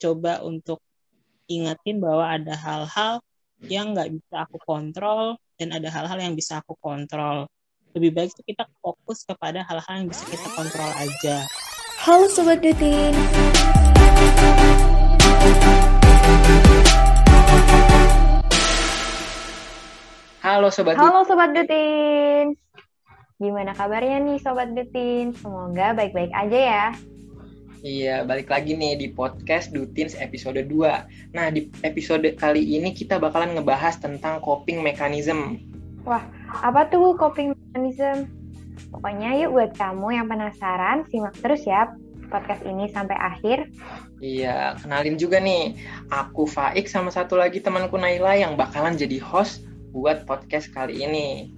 coba untuk ingetin bahwa ada hal-hal yang nggak bisa aku kontrol dan ada hal-hal yang bisa aku kontrol. Lebih baik kita fokus kepada hal-hal yang bisa kita kontrol aja. Halo Sobat Dutin. Halo Sobat Halo Sobat Dutin. Gimana kabarnya nih Sobat Dutin? Semoga baik-baik aja ya. Iya, balik lagi nih di podcast Dutins episode 2. Nah, di episode kali ini kita bakalan ngebahas tentang coping mechanism. Wah, apa tuh coping mechanism? Pokoknya yuk buat kamu yang penasaran, simak terus ya podcast ini sampai akhir. Iya, kenalin juga nih. Aku Faik sama satu lagi temanku Naila yang bakalan jadi host buat podcast kali ini.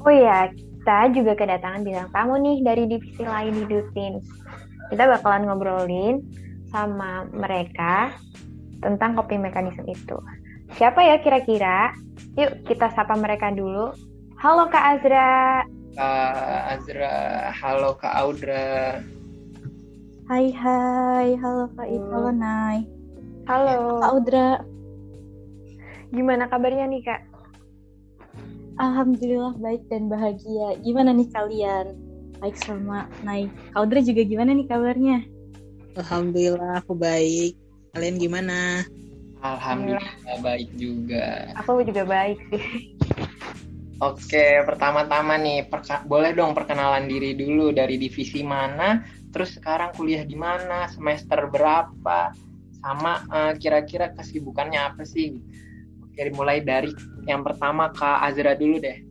Oh iya, kita juga kedatangan bintang tamu nih dari divisi lain di Dutins kita bakalan ngobrolin sama mereka tentang coping mechanism itu. Siapa ya kira-kira? Yuk kita sapa mereka dulu. Halo Kak Azra. Kak Azra, halo Kak Audra. Hai hai, halo Kak Ip, halo Nai. Halo. Kak Audra. Gimana kabarnya nih Kak? Alhamdulillah baik dan bahagia. Gimana nih kalian? Baik sama Nai. Kaudra juga gimana nih kabarnya? Alhamdulillah aku baik. Kalian gimana? Alhamdulillah baik juga. Aku juga baik sih. Oke, pertama-tama nih, boleh dong perkenalan diri dulu dari divisi mana, terus sekarang kuliah di mana, semester berapa, sama uh, kira-kira kesibukannya apa sih? Oke, mulai dari yang pertama Kak Azra dulu deh.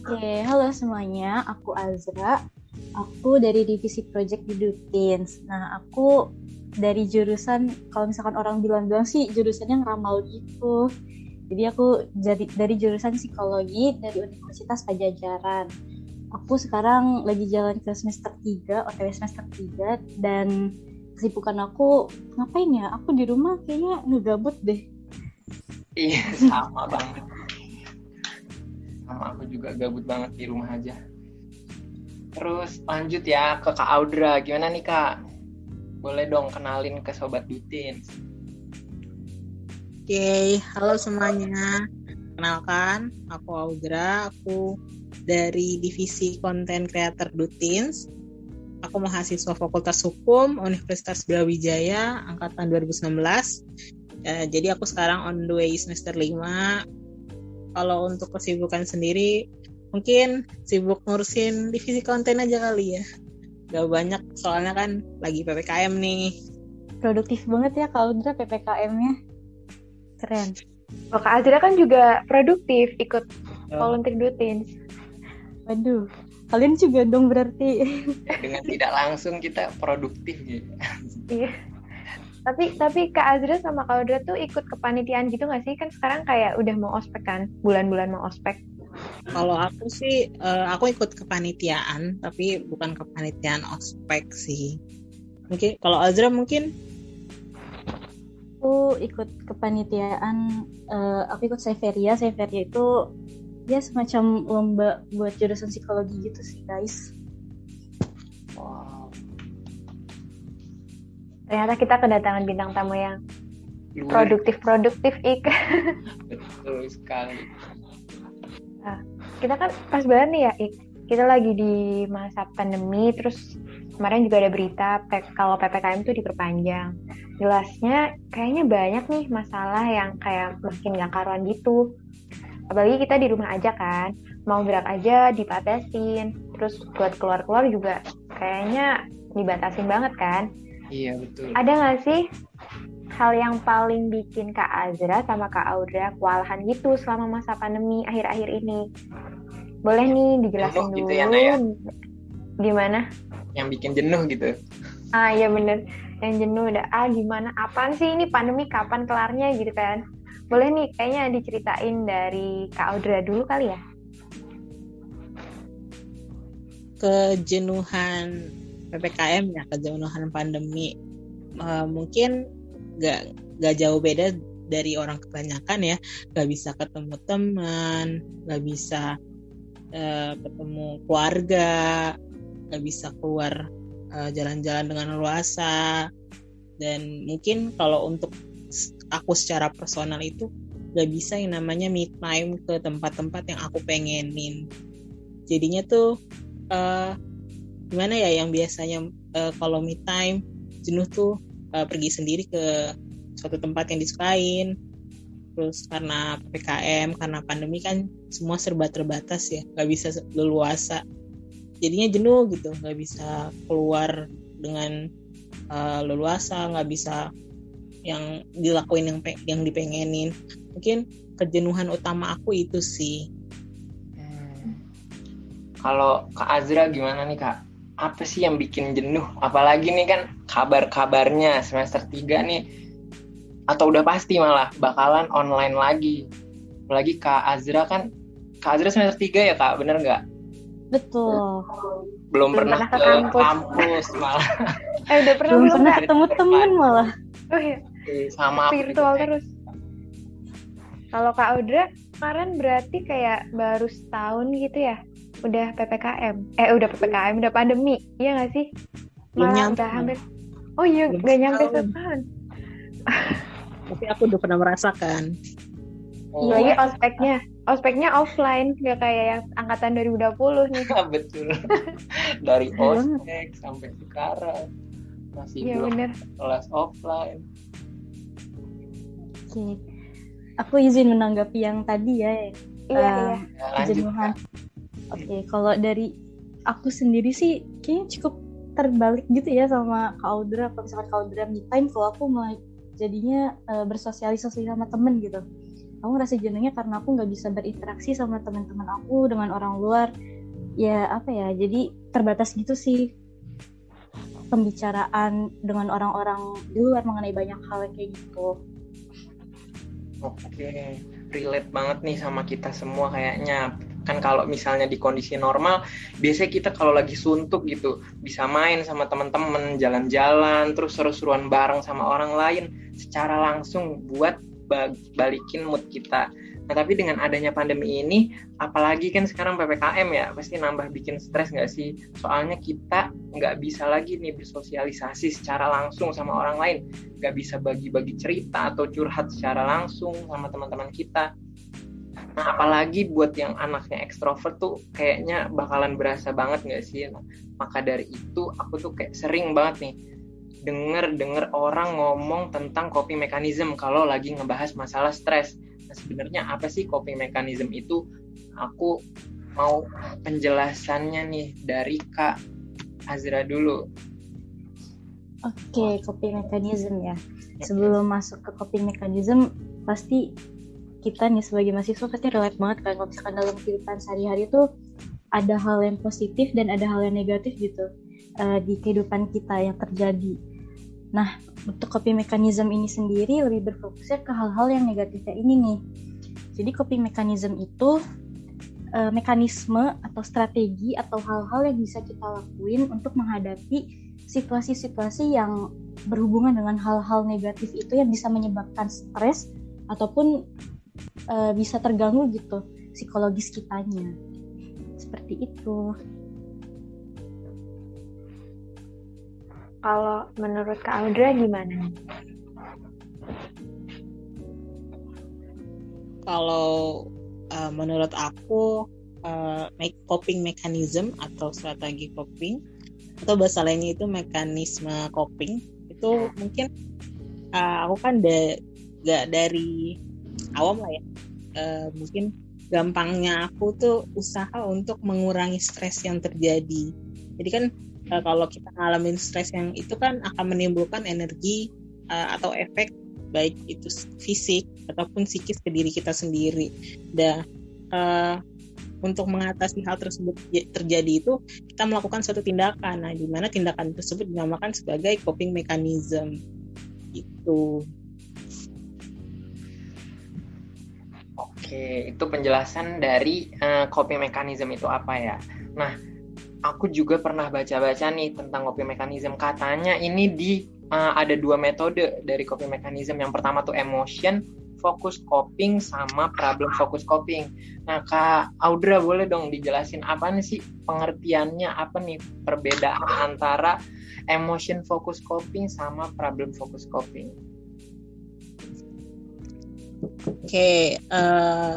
Oke, halo semuanya. Aku Azra. Aku dari divisi project di Dutins. Nah, aku dari jurusan kalau misalkan orang bilang-bilang sih jurusannya ngeramal gitu. Jadi aku jadi dari jurusan psikologi dari Universitas Pajajaran. Aku sekarang lagi jalan ke semester 3, OTW semester 3 dan kesibukan aku ngapain ya? Aku di rumah kayaknya ngegabut deh. Iya, sama banget sama aku juga gabut banget di rumah aja terus lanjut ya ke Kak Audra gimana nih Kak boleh dong kenalin ke Sobat Dutin Oke, okay, halo semuanya. Kenalkan, aku Audra, aku dari Divisi Konten Creator Dutins. Aku mahasiswa Fakultas Hukum Universitas Brawijaya angkatan 2019. Uh, jadi aku sekarang on the way semester 5 kalau untuk kesibukan sendiri mungkin sibuk ngurusin divisi konten aja kali ya gak banyak soalnya kan lagi ppkm nih produktif banget ya kalau udah ppkm-nya keren Oh, Kak Azra kan juga produktif ikut oh. volunteer dutin. Waduh, kalian juga dong berarti. Dengan tidak langsung kita produktif gitu. Iya tapi tapi Kak Azra sama Kak Audra tuh ikut kepanitiaan gitu nggak sih? Kan sekarang kayak udah mau ospek kan? Bulan-bulan mau ospek. Kalau aku sih uh, aku ikut kepanitiaan tapi bukan kepanitiaan ospek sih. Mungkin kalau Azra mungkin? Aku ikut kepanitiaan uh, aku ikut Severia Severia itu ya semacam lomba buat jurusan psikologi gitu sih guys ternyata kita kedatangan bintang tamu yang produktif-produktif ik betul sekali. Nah, kita kan pas banget nih ya ik kita lagi di masa pandemi terus kemarin juga ada berita kalau ppkm itu diperpanjang. Jelasnya kayaknya banyak nih masalah yang kayak makin gak karuan gitu. Apalagi kita di rumah aja kan mau gerak aja dipatasin terus buat keluar-keluar juga kayaknya dibatasin banget kan Iya betul. Ada nggak sih hal yang paling bikin Kak Azra sama Kak Audra kewalahan gitu selama masa pandemi akhir-akhir ini? Boleh nih dijelasin jenuh dulu. Gitu ya, ya? Gimana? Yang bikin jenuh gitu. Ah iya bener. Yang jenuh udah ah gimana? Apaan sih ini pandemi kapan kelarnya gitu kan? Boleh nih kayaknya diceritain dari Kak Audra dulu kali ya. Kejenuhan ppkm ya kejenuhan pandemi. Uh, mungkin gak gak jauh beda dari orang kebanyakan ya. Gak bisa ketemu teman gak bisa uh, ketemu keluarga gak bisa keluar jalan jalan-jalan dengan luasa dan mungkin kalau untuk aku secara personal itu gak bisa yang namanya me time ke tempat-tempat yang aku pengenin. Jadinya tuh uh, gimana ya yang biasanya uh, kalau me time jenuh tuh uh, pergi sendiri ke suatu tempat yang disukain. Terus karena ppkm karena pandemi kan semua serba terbatas ya nggak bisa leluasa. Jadinya jenuh gitu nggak bisa keluar dengan uh, leluasa nggak bisa yang dilakuin yang yang dipengenin. Mungkin kejenuhan utama aku itu sih. Hmm. kalau kak Azra gimana nih kak apa sih yang bikin jenuh? Apalagi nih kan kabar-kabarnya semester 3 nih atau udah pasti malah bakalan online lagi. Apalagi kak Azra kan kak Azra semester 3 ya kak? Bener nggak? Betul. Belum, belum pernah, pernah ke kampus. kampus malah. Eh udah pernah belum, belum pernah ketemu temen malah. Oh iya. Sama virtual terus. Kalau Kak Audra kemarin berarti kayak baru setahun gitu ya udah PPKM eh udah PPKM udah pandemi. Iya gak sih? Malah udah hampir oh iya Belum gak nyampe setahun. tapi aku udah pernah merasakan. Oh. lagi ospeknya. Ospeknya offline gak kayak yang angkatan 2020 nih. Betul. Dari ospek sampai sekarang masih ya, belum bener. kelas offline. Oke. Aku izin menanggapi yang tadi ya iya uh, iya. Jenuhan oke okay, kalau dari aku sendiri sih kayaknya cukup terbalik gitu ya sama Kak Audra kalau misalkan Kak Audra me time kalau aku mulai jadinya uh, bersosialisasi sama temen gitu. Aku ngerasa jenuhnya karena aku nggak bisa berinteraksi sama teman-teman aku dengan orang luar. Ya apa ya jadi terbatas gitu sih. Pembicaraan dengan orang-orang di luar mengenai banyak hal kayak gitu. Oke, relate banget nih sama kita semua kayaknya. Kan kalau misalnya di kondisi normal, biasanya kita kalau lagi suntuk gitu, bisa main sama teman-teman, jalan-jalan, terus seru-seruan bareng sama orang lain secara langsung buat balikin mood kita. Nah, tapi dengan adanya pandemi ini, apalagi kan sekarang PPKM ya, pasti nambah bikin stres nggak sih? Soalnya kita nggak bisa lagi nih bersosialisasi secara langsung sama orang lain. Nggak bisa bagi-bagi cerita atau curhat secara langsung sama teman-teman kita. Nah, apalagi buat yang anaknya ekstrovert tuh kayaknya bakalan berasa banget nggak sih? Nah, maka dari itu, aku tuh kayak sering banget nih denger-denger orang ngomong tentang coping mechanism kalau lagi ngebahas masalah stres Nah, sebenarnya apa sih coping mechanism itu? Aku mau penjelasannya nih dari Kak Azra dulu. Oke, okay, coping mechanism ya. Sebelum masuk ke coping mechanism, pasti kita nih sebagai mahasiswa pasti relate banget kan kalau misalkan dalam kehidupan sehari-hari itu ada hal yang positif dan ada hal yang negatif gitu uh, di kehidupan kita yang terjadi. Nah, untuk coping mechanism ini sendiri lebih berfokusnya ke hal-hal yang negatifnya ini nih. Jadi coping mechanism itu e, mekanisme atau strategi atau hal-hal yang bisa kita lakuin untuk menghadapi situasi-situasi yang berhubungan dengan hal-hal negatif itu yang bisa menyebabkan stres ataupun e, bisa terganggu gitu psikologis kitanya. Seperti itu. Kalau menurut Kak Audra gimana? Kalau uh, menurut aku uh, make coping mechanism atau strategi coping atau bahasa lainnya itu mekanisme coping itu mungkin uh, aku kan da gak dari awam lah ya uh, mungkin gampangnya aku tuh usaha untuk mengurangi stres yang terjadi jadi kan uh, kalau kita ngalamin stres yang itu kan akan menimbulkan energi uh, atau efek baik itu fisik ataupun psikis ke diri kita sendiri. Dan uh, untuk mengatasi hal tersebut terjadi itu kita melakukan suatu tindakan. Nah, di mana tindakan tersebut dinamakan sebagai coping mechanism. Itu. Oke, itu penjelasan dari uh, coping mechanism itu apa ya? Nah, aku juga pernah baca-baca nih tentang coping mechanism. Katanya ini di uh, ada dua metode dari coping mechanism. Yang pertama tuh emotion focus coping sama problem focus coping. Nah, Kak Audra boleh dong dijelasin apa nih sih pengertiannya apa nih perbedaan antara emotion focus coping sama problem focus coping? Oke, okay, uh, eh,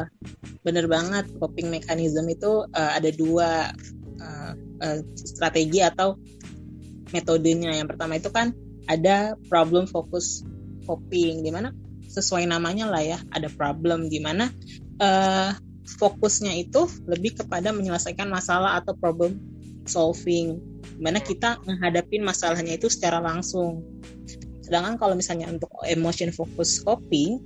bener banget coping mechanism itu uh, ada dua uh, uh, strategi atau metodenya. Yang pertama itu kan ada problem focus coping, di mana sesuai namanya lah ya ada problem gimana uh, fokusnya itu lebih kepada menyelesaikan masalah atau problem solving gimana kita menghadapi masalahnya itu secara langsung sedangkan kalau misalnya untuk emotion focus coping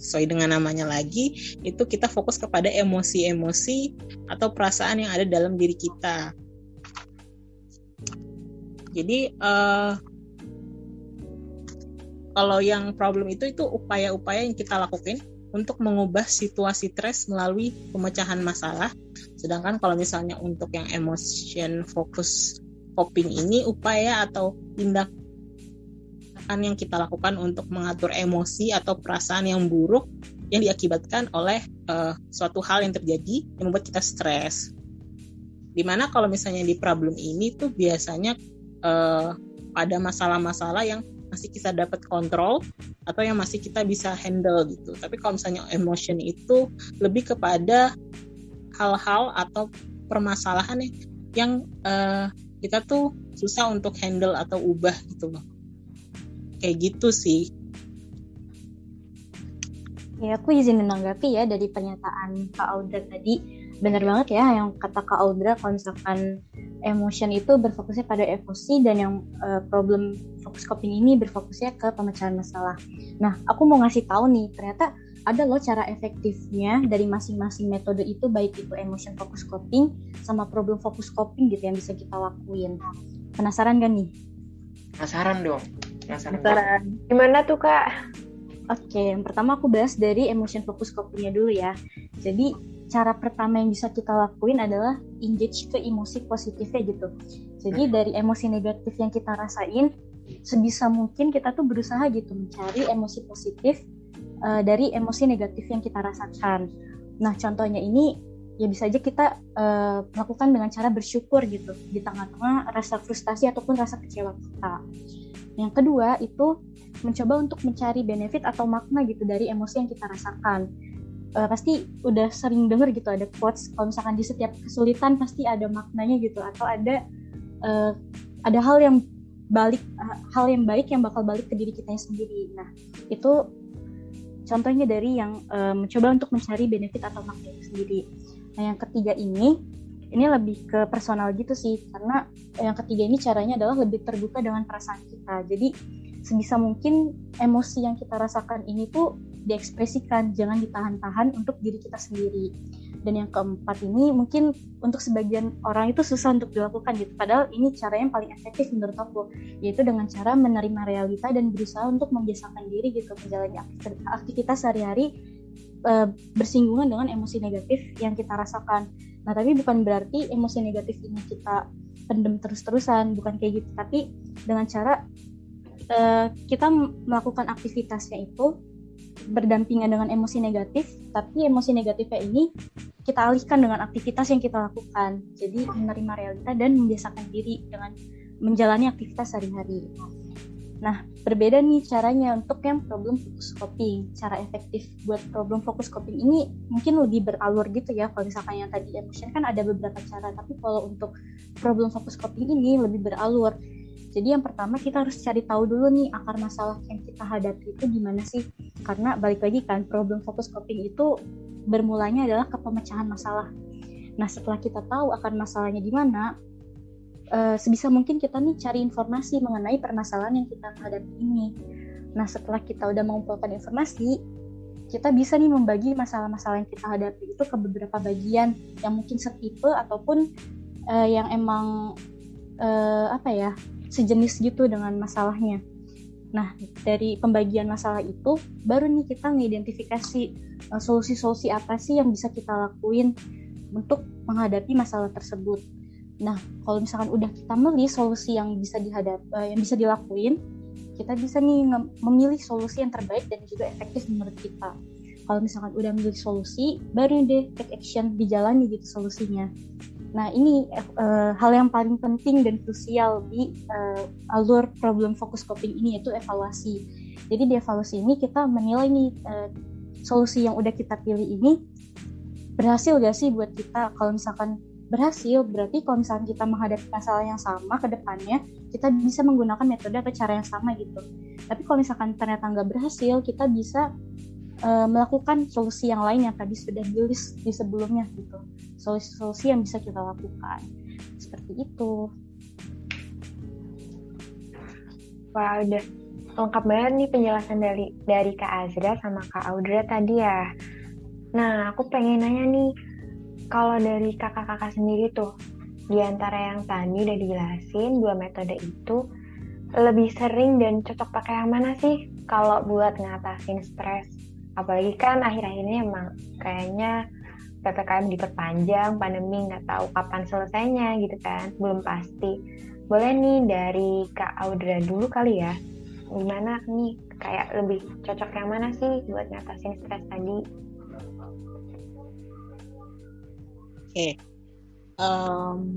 sesuai dengan namanya lagi itu kita fokus kepada emosi-emosi atau perasaan yang ada dalam diri kita jadi uh, kalau yang problem itu itu upaya-upaya yang kita lakukan untuk mengubah situasi stres melalui pemecahan masalah. Sedangkan kalau misalnya untuk yang emotion focus coping ini upaya atau tindakan yang kita lakukan untuk mengatur emosi atau perasaan yang buruk yang diakibatkan oleh uh, suatu hal yang terjadi yang membuat kita stres. Di mana kalau misalnya di problem ini tuh biasanya uh, pada masalah-masalah yang masih kita dapat kontrol atau yang masih kita bisa handle gitu. Tapi kalau misalnya emotion itu lebih kepada hal-hal atau permasalahan yang uh, kita tuh susah untuk handle atau ubah gitu loh. Kayak gitu sih. Ya, aku izin menanggapi ya dari pernyataan Kak Audra tadi. Benar banget ya yang kata Kak Audra kalau misalkan emotion itu berfokusnya pada emosi dan yang uh, problem fokus coping ini berfokusnya ke pemecahan masalah. Nah, aku mau ngasih tahu nih, ternyata ada loh cara efektifnya dari masing-masing metode itu baik itu emotion focus coping sama problem focus coping gitu yang bisa kita lakuin. Penasaran gak nih? Penasaran dong. Penasaran. Penasaran. Gimana tuh kak? Oke, yang pertama aku bahas dari emotion focus copingnya dulu ya. Jadi cara pertama yang bisa kita lakuin adalah engage ke emosi positifnya gitu. Jadi hmm. dari emosi negatif yang kita rasain, sebisa mungkin kita tuh berusaha gitu mencari emosi positif uh, dari emosi negatif yang kita rasakan. Nah, contohnya ini ya bisa aja kita uh, melakukan dengan cara bersyukur gitu di tengah-tengah rasa frustasi ataupun rasa kecewa kita. Yang kedua itu mencoba untuk mencari benefit atau makna gitu dari emosi yang kita rasakan. Uh, pasti udah sering denger gitu ada quotes kalau misalkan di setiap kesulitan pasti ada maknanya gitu atau ada uh, ada hal yang balik uh, hal yang baik yang bakal balik ke diri kita sendiri. Nah itu contohnya dari yang uh, mencoba untuk mencari benefit atau makna sendiri. Nah yang ketiga ini ini lebih ke personal gitu sih karena yang ketiga ini caranya adalah lebih terbuka dengan perasaan kita. Jadi sebisa mungkin emosi yang kita rasakan ini tuh diekspresikan, jangan ditahan-tahan untuk diri kita sendiri. Dan yang keempat ini mungkin untuk sebagian orang itu susah untuk dilakukan gitu. Padahal ini cara yang paling efektif menurut aku, yaitu dengan cara menerima realita dan berusaha untuk membiasakan diri gitu menjalani aktivitas sehari-hari e, bersinggungan dengan emosi negatif yang kita rasakan. Nah, tapi bukan berarti emosi negatif ini kita pendem terus-terusan, bukan kayak gitu. Tapi dengan cara uh, kita melakukan aktivitasnya itu berdampingan dengan emosi negatif, tapi emosi negatifnya ini kita alihkan dengan aktivitas yang kita lakukan. Jadi menerima realita dan membiasakan diri dengan menjalani aktivitas sehari-hari. Nah, berbeda nih caranya untuk yang problem fokus coping. Cara efektif buat problem fokus coping ini mungkin lebih beralur gitu ya. Kalau misalkan yang tadi emotion kan ada beberapa cara, tapi kalau untuk problem fokus coping ini lebih beralur. Jadi yang pertama kita harus cari tahu dulu nih akar masalah yang kita hadapi itu gimana sih? Karena balik lagi kan problem fokus coping itu bermulanya adalah ke pemecahan masalah. Nah setelah kita tahu akar masalahnya di mana, uh, sebisa mungkin kita nih cari informasi mengenai permasalahan yang kita hadapi ini. Nah setelah kita udah mengumpulkan informasi, kita bisa nih membagi masalah-masalah yang kita hadapi itu ke beberapa bagian yang mungkin setipe ataupun uh, yang emang uh, apa ya sejenis gitu dengan masalahnya. Nah, dari pembagian masalah itu, baru nih kita mengidentifikasi uh, solusi-solusi apa sih yang bisa kita lakuin untuk menghadapi masalah tersebut. Nah, kalau misalkan udah kita milih solusi yang bisa dihadap, uh, yang bisa dilakuin, kita bisa nih memilih solusi yang terbaik dan juga efektif menurut kita. kalau misalkan udah menjadi solusi baru deh take action dijalani gitu solusinya. Nah ini uh, hal yang paling penting dan krusial di uh, alur problem fokus coping ini yaitu evaluasi. Jadi di evaluasi ini kita menilai nih uh, solusi yang udah kita pilih ini berhasil gak sih buat kita? Kalau misalkan berhasil berarti kalau misalkan kita menghadapi masalah yang sama ke depannya kita bisa menggunakan metode atau cara yang sama gitu. Tapi kalau misalkan ternyata nggak berhasil kita bisa uh, melakukan solusi yang lain yang tadi sudah di list di sebelumnya gitu. Solusi-solusi yang bisa kita lakukan. Seperti itu. Wah udah lengkap banget nih penjelasan dari dari Kak Azra sama Kak Audra tadi ya. Nah aku pengen nanya nih kalau dari kakak-kakak sendiri tuh di antara yang tadi udah dijelasin dua metode itu lebih sering dan cocok pakai yang mana sih kalau buat ngatasin stres apalagi kan akhir-akhir ini emang kayaknya PPKM diperpanjang, pandemi nggak tahu kapan selesainya gitu kan, belum pasti. Boleh nih dari Kak Audra dulu kali ya, gimana nih kayak lebih cocok yang mana sih buat ngatasin stres tadi? Okay. um,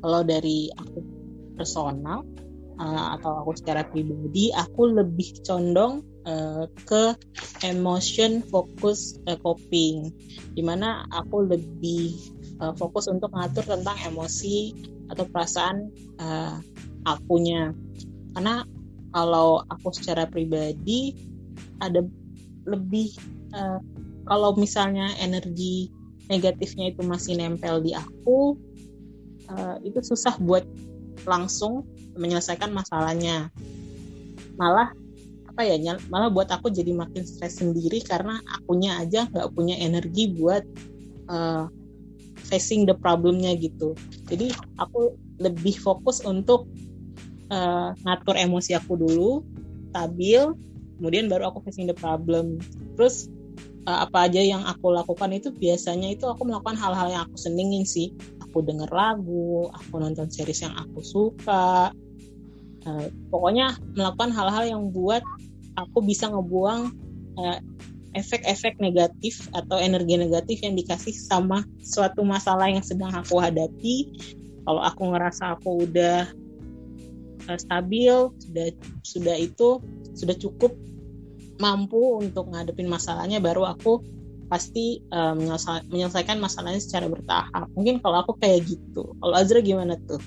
kalau dari aku personal uh, atau aku secara pribadi, aku lebih condong uh, ke emotion focus uh, coping di mana aku lebih uh, fokus untuk ngatur tentang emosi atau perasaan uh, akunya karena kalau aku secara pribadi ada lebih uh, kalau misalnya energi negatifnya itu masih nempel di aku uh, itu susah buat langsung menyelesaikan masalahnya. Malah apa ya malah buat aku jadi makin stres sendiri karena akunya aja nggak punya energi buat uh, facing the problemnya gitu. Jadi aku lebih fokus untuk uh, ngatur emosi aku dulu stabil kemudian baru aku facing the problem. Terus uh, apa aja yang aku lakukan itu biasanya itu aku melakukan hal-hal yang aku senengin sih aku denger lagu aku nonton series yang aku suka uh, pokoknya melakukan hal-hal yang buat aku bisa ngebuang uh, efek-efek negatif atau energi negatif yang dikasih sama suatu masalah yang sedang aku hadapi. Kalau aku ngerasa aku udah stabil, sudah sudah itu sudah cukup mampu untuk ngadepin masalahnya, baru aku pasti uh, menyelesaikan masalahnya secara bertahap. Mungkin kalau aku kayak gitu. Kalau Azra gimana tuh?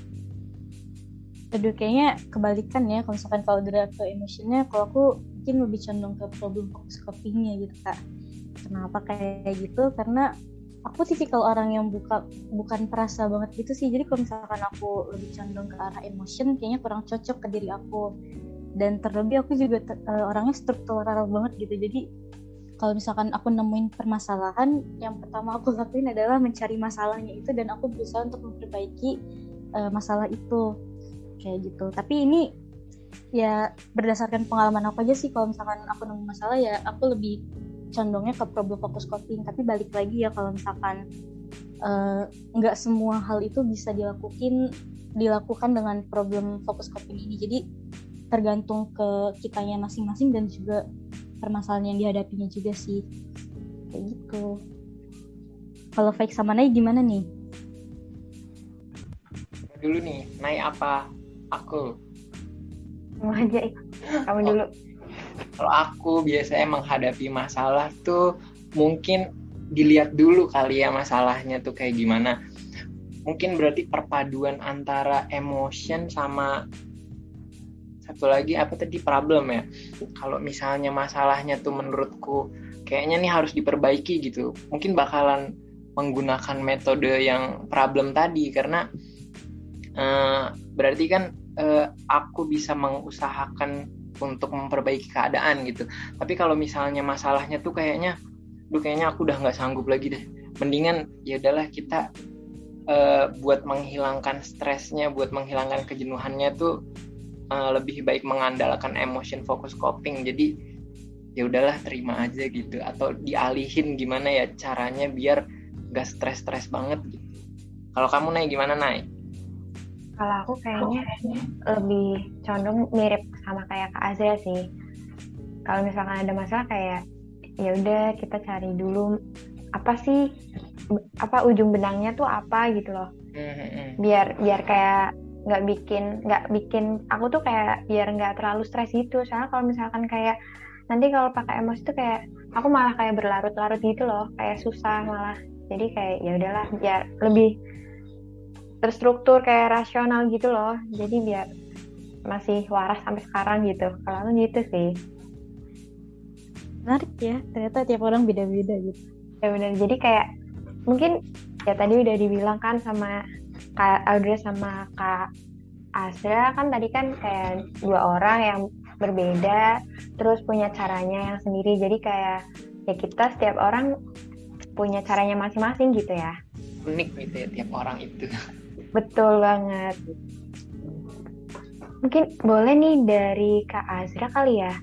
Aduh, kayaknya kebalikan ya. Kalau misalkan kalau Azra ke emotionnya, kalau aku mungkin lebih condong ke problem fokus copingnya gitu kak kenapa kayak gitu karena aku tipikal orang yang buka bukan perasa banget gitu sih jadi kalau misalkan aku lebih condong ke arah emotion kayaknya kurang cocok ke diri aku dan terlebih aku juga uh, orangnya struktural banget gitu. Jadi kalau misalkan aku nemuin permasalahan yang pertama aku lakuin adalah mencari masalahnya itu dan aku berusaha untuk memperbaiki uh, masalah itu. Kayak gitu. Tapi ini ya berdasarkan pengalaman aku aja sih kalau misalkan aku nemu masalah ya aku lebih condongnya ke problem fokus coping. Tapi balik lagi ya kalau misalkan eh, nggak uh, semua hal itu bisa dilakukan dilakukan dengan problem fokus coping ini. Jadi tergantung ke kitanya masing-masing dan juga permasalahan yang dihadapinya juga sih. Kayak gitu. Kalau Faik sama Nai gimana nih? Dulu nih Nai apa aku? Mau aja kamu oh. dulu. Kalau aku biasanya menghadapi masalah tuh mungkin dilihat dulu kali ya masalahnya tuh kayak gimana. Mungkin berarti perpaduan antara emotion sama satu lagi apa tadi problem ya. Kalau misalnya masalahnya tuh menurutku kayaknya nih harus diperbaiki gitu. Mungkin bakalan menggunakan metode yang problem tadi karena uh, berarti kan uh, aku bisa mengusahakan untuk memperbaiki keadaan gitu. Tapi kalau misalnya masalahnya tuh kayaknya duh kayaknya aku udah nggak sanggup lagi deh. Mendingan ya udahlah kita uh, buat menghilangkan stresnya buat menghilangkan kejenuhannya tuh uh, lebih baik mengandalkan emotion focus coping. Jadi ya udahlah terima aja gitu. Atau dialihin gimana ya caranya biar gak stres-stres banget gitu. Kalau kamu naik gimana naik kalau aku kayaknya lebih condong mirip sama kayak Kak Azra sih. Kalau misalkan ada masalah kayak ya udah kita cari dulu apa sih apa ujung benangnya tuh apa gitu loh. Hmm, biar biar kayak nggak bikin nggak bikin aku tuh kayak biar nggak terlalu stres gitu. Soalnya kalau misalkan kayak nanti kalau pakai emosi tuh kayak aku malah kayak berlarut-larut gitu loh kayak susah malah. Jadi kayak ya udahlah biar lebih terstruktur kayak rasional gitu loh. Jadi biar masih waras sampai sekarang gitu. Kalau aku gitu sih. Menarik ya, ternyata tiap orang beda-beda gitu. ya benar jadi kayak mungkin ya tadi udah dibilang kan sama kak Audrey sama kak Azra kan tadi kan kayak dua orang yang berbeda terus punya caranya yang sendiri. Jadi kayak ya kita setiap orang punya caranya masing-masing gitu ya. Unik gitu ya tiap orang itu. Betul banget. Mungkin boleh nih dari kak Azra kali ya?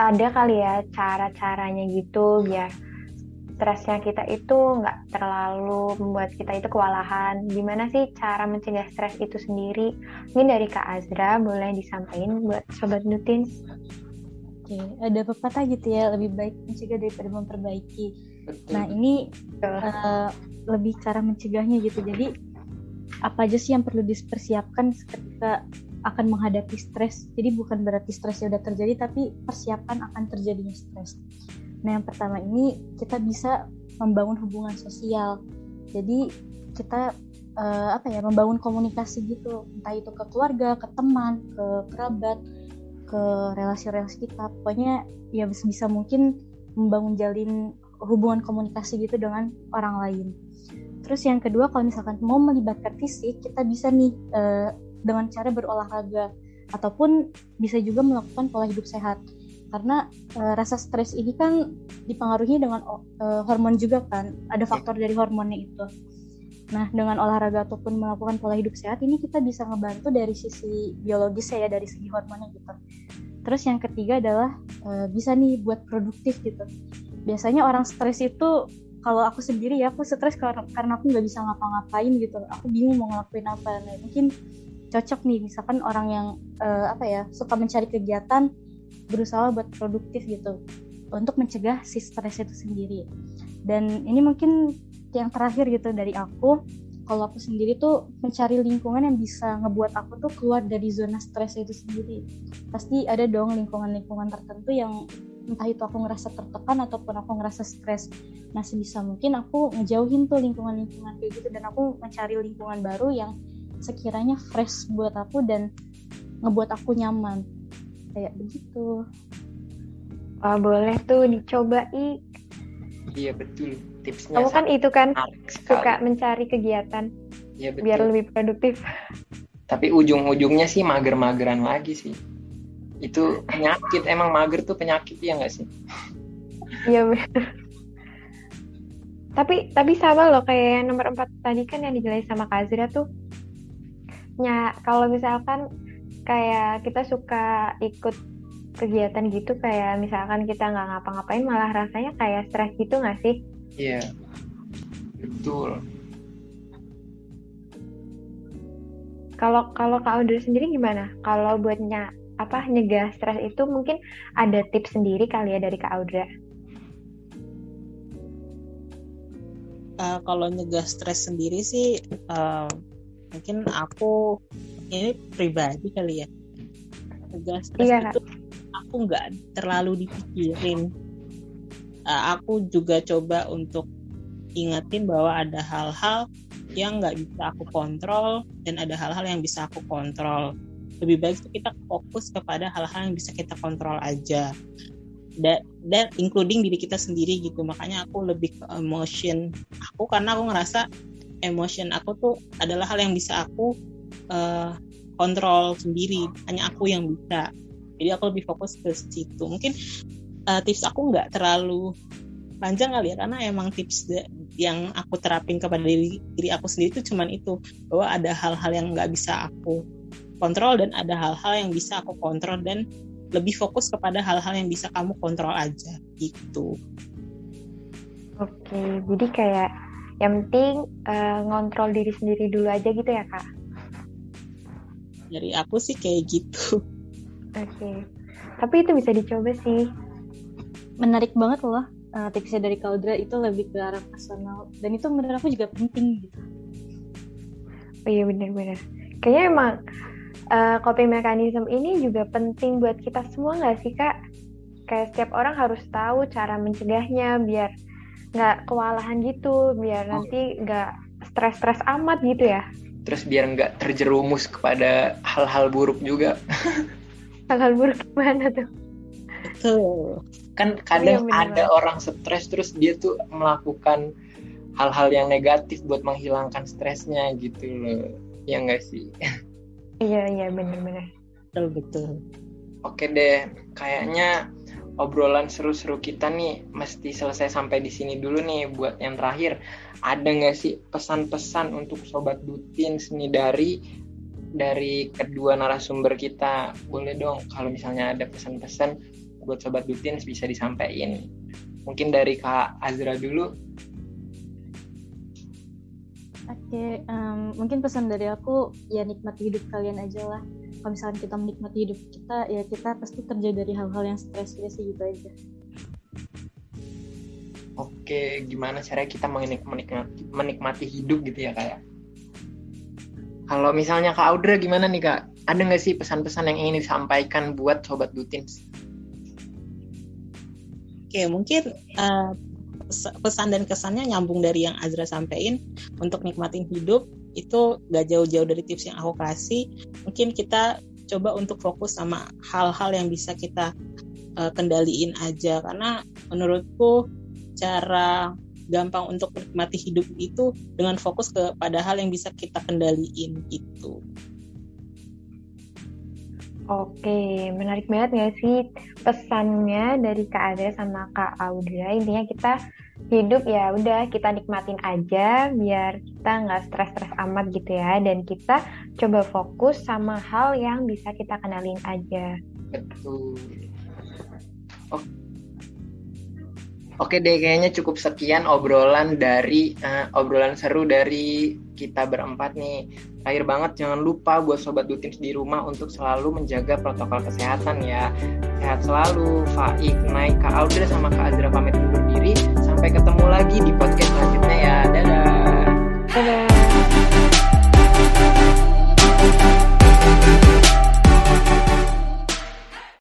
Ada kali ya cara-caranya gitu biar stresnya kita itu nggak terlalu membuat kita itu kewalahan. Gimana sih cara mencegah stres itu sendiri? Mungkin dari Kak Azra boleh disampaikan buat Sobat Nutins. Oke, ada pepatah gitu ya, lebih baik mencegah daripada memperbaiki. Nah ini uh, lebih cara mencegahnya gitu. Jadi apa aja sih yang perlu dipersiapkan ketika akan menghadapi stres. Jadi bukan berarti stresnya udah terjadi, tapi persiapan akan terjadinya stres. Nah, yang pertama ini kita bisa membangun hubungan sosial. Jadi kita uh, apa ya, membangun komunikasi gitu, entah itu ke keluarga, ke teman, ke kerabat, ke relasi-relasi kita. Pokoknya ya bisa mungkin membangun jalin hubungan komunikasi gitu dengan orang lain. Terus yang kedua kalau misalkan mau melibatkan fisik, kita bisa nih uh, dengan cara berolahraga ataupun bisa juga melakukan pola hidup sehat karena uh, rasa stres ini kan dipengaruhi dengan uh, hormon juga kan. Ada faktor dari hormonnya itu. Nah dengan olahraga ataupun melakukan pola hidup sehat ini kita bisa ngebantu dari sisi biologis ya dari segi hormonnya gitu. Terus yang ketiga adalah uh, bisa nih buat produktif gitu. Biasanya orang stres itu kalau aku sendiri ya aku stres karena, karena aku nggak bisa ngapa-ngapain gitu. Aku bingung mau ngelakuin apa. Nah mungkin cocok nih misalkan orang yang uh, apa ya suka mencari kegiatan berusaha buat produktif gitu untuk mencegah si stres itu sendiri. Dan ini mungkin yang terakhir gitu dari aku. Kalau aku sendiri tuh mencari lingkungan yang bisa ngebuat aku tuh keluar dari zona stres itu sendiri. Pasti ada dong lingkungan-lingkungan tertentu yang entah itu aku ngerasa tertekan ataupun aku ngerasa stres. Nah sebisa mungkin aku ngejauhin tuh lingkungan-lingkungan kayak gitu dan aku mencari lingkungan baru yang sekiranya fresh buat aku dan ngebuat aku nyaman kayak begitu. Wah, boleh tuh dicoba i iya betul. Tipsnya kamu kan itu kan suka mencari kegiatan Iya, betul. biar lebih produktif. Tapi ujung-ujungnya sih mager-mageran lagi sih. Itu penyakit emang mager tuh penyakit ya nggak sih? Iya tapi tapi sama loh kayak yang nomor empat tadi kan yang dijelasin sama Kazira tuh. Nya kalau misalkan kayak kita suka ikut kegiatan gitu kayak misalkan kita nggak ngapa-ngapain malah rasanya kayak stres gitu nggak sih? iya betul Kalau kalau Kak Audrey sendiri gimana? Kalau buatnya apa nyegah stres itu mungkin ada tips sendiri kali ya dari Kak Audrey? Uh, kalau nyegah stres sendiri sih uh, mungkin aku ini pribadi kali ya. Stres Iya, itu aku nggak terlalu dipikirin. Uh, aku juga coba untuk ingetin bahwa ada hal-hal yang nggak bisa aku kontrol dan ada hal-hal yang bisa aku kontrol. Lebih baik itu kita fokus kepada hal-hal yang bisa kita kontrol aja. Dan dan including diri kita sendiri gitu. Makanya aku lebih ke emotion aku karena aku ngerasa emotion aku tuh adalah hal yang bisa aku uh, kontrol sendiri. Hanya aku yang bisa. Jadi aku lebih fokus ke situ. Mungkin uh, tips aku nggak terlalu panjang kali ya karena emang tips yang aku terapin kepada diri, diri aku sendiri itu cuman itu. Bahwa ada hal-hal yang nggak bisa aku kontrol dan ada hal-hal yang bisa aku kontrol dan lebih fokus kepada hal-hal yang bisa kamu kontrol aja. Gitu. Oke, jadi kayak yang penting uh, ngontrol diri sendiri dulu aja gitu ya kak? Dari aku sih kayak gitu. Oke, tapi itu bisa dicoba sih. menarik banget loh uh, tipsnya dari Kaudra itu lebih ke arah personal dan itu menurut aku juga penting gitu. Oh iya benar-benar. Kayaknya emang uh, coping mechanism ini juga penting buat kita semua nggak sih kak? Kayak setiap orang harus tahu cara mencegahnya biar nggak kewalahan gitu, biar oh. nanti nggak stres-stres amat gitu ya. Terus biar nggak terjerumus kepada hal-hal buruk juga. hal-hal buruk gimana tuh? Betul. Kan kadang iya, ada orang stres terus dia tuh melakukan hal-hal yang negatif buat menghilangkan stresnya gitu loh. Ya enggak sih? Iya, iya benar-benar. Betul, betul. Oke deh, kayaknya obrolan seru-seru kita nih mesti selesai sampai di sini dulu nih buat yang terakhir. Ada nggak sih pesan-pesan untuk sobat Dutin nih dari dari kedua narasumber kita? Boleh dong kalau misalnya ada pesan-pesan buat sobat Dutins bisa disampaikan. Mungkin dari Kak Azra dulu. Oke, okay, um, mungkin pesan dari aku ya nikmati hidup kalian aja lah. Kalau misalnya kita menikmati hidup kita, ya kita pasti terjadi dari hal-hal yang stres-stres gitu aja. Oke, gimana caranya kita menikmati, menikmati hidup gitu ya kayak? Ya? Kalau misalnya Kak Audra gimana nih Kak? Ada nggak sih pesan-pesan yang ingin disampaikan buat Sobat Dutins? Oke, mungkin uh, pesan dan kesannya nyambung dari yang Azra sampaikan untuk nikmatin hidup itu gak jauh-jauh dari tips yang aku kasih. Mungkin kita coba untuk fokus sama hal-hal yang bisa kita uh, kendaliin aja karena menurutku cara gampang untuk menikmati hidup itu dengan fokus kepada hal yang bisa kita kendaliin itu. Oke, menarik banget gak sih pesannya dari Kak Adra sama Kak Audra? Intinya kita hidup ya udah kita nikmatin aja biar kita nggak stres-stres amat gitu ya dan kita coba fokus sama hal yang bisa kita kenalin aja. Betul. Oke deh, kayaknya cukup sekian obrolan dari uh, obrolan seru dari kita berempat nih. Terakhir banget jangan lupa buat sobat Dutims di rumah untuk selalu menjaga protokol kesehatan ya. Sehat selalu. Faik, Naik, Kak Audrey sama Kak Azra pamit undur diri. Sampai ketemu lagi di podcast selanjutnya ya. Dadah. Dadah.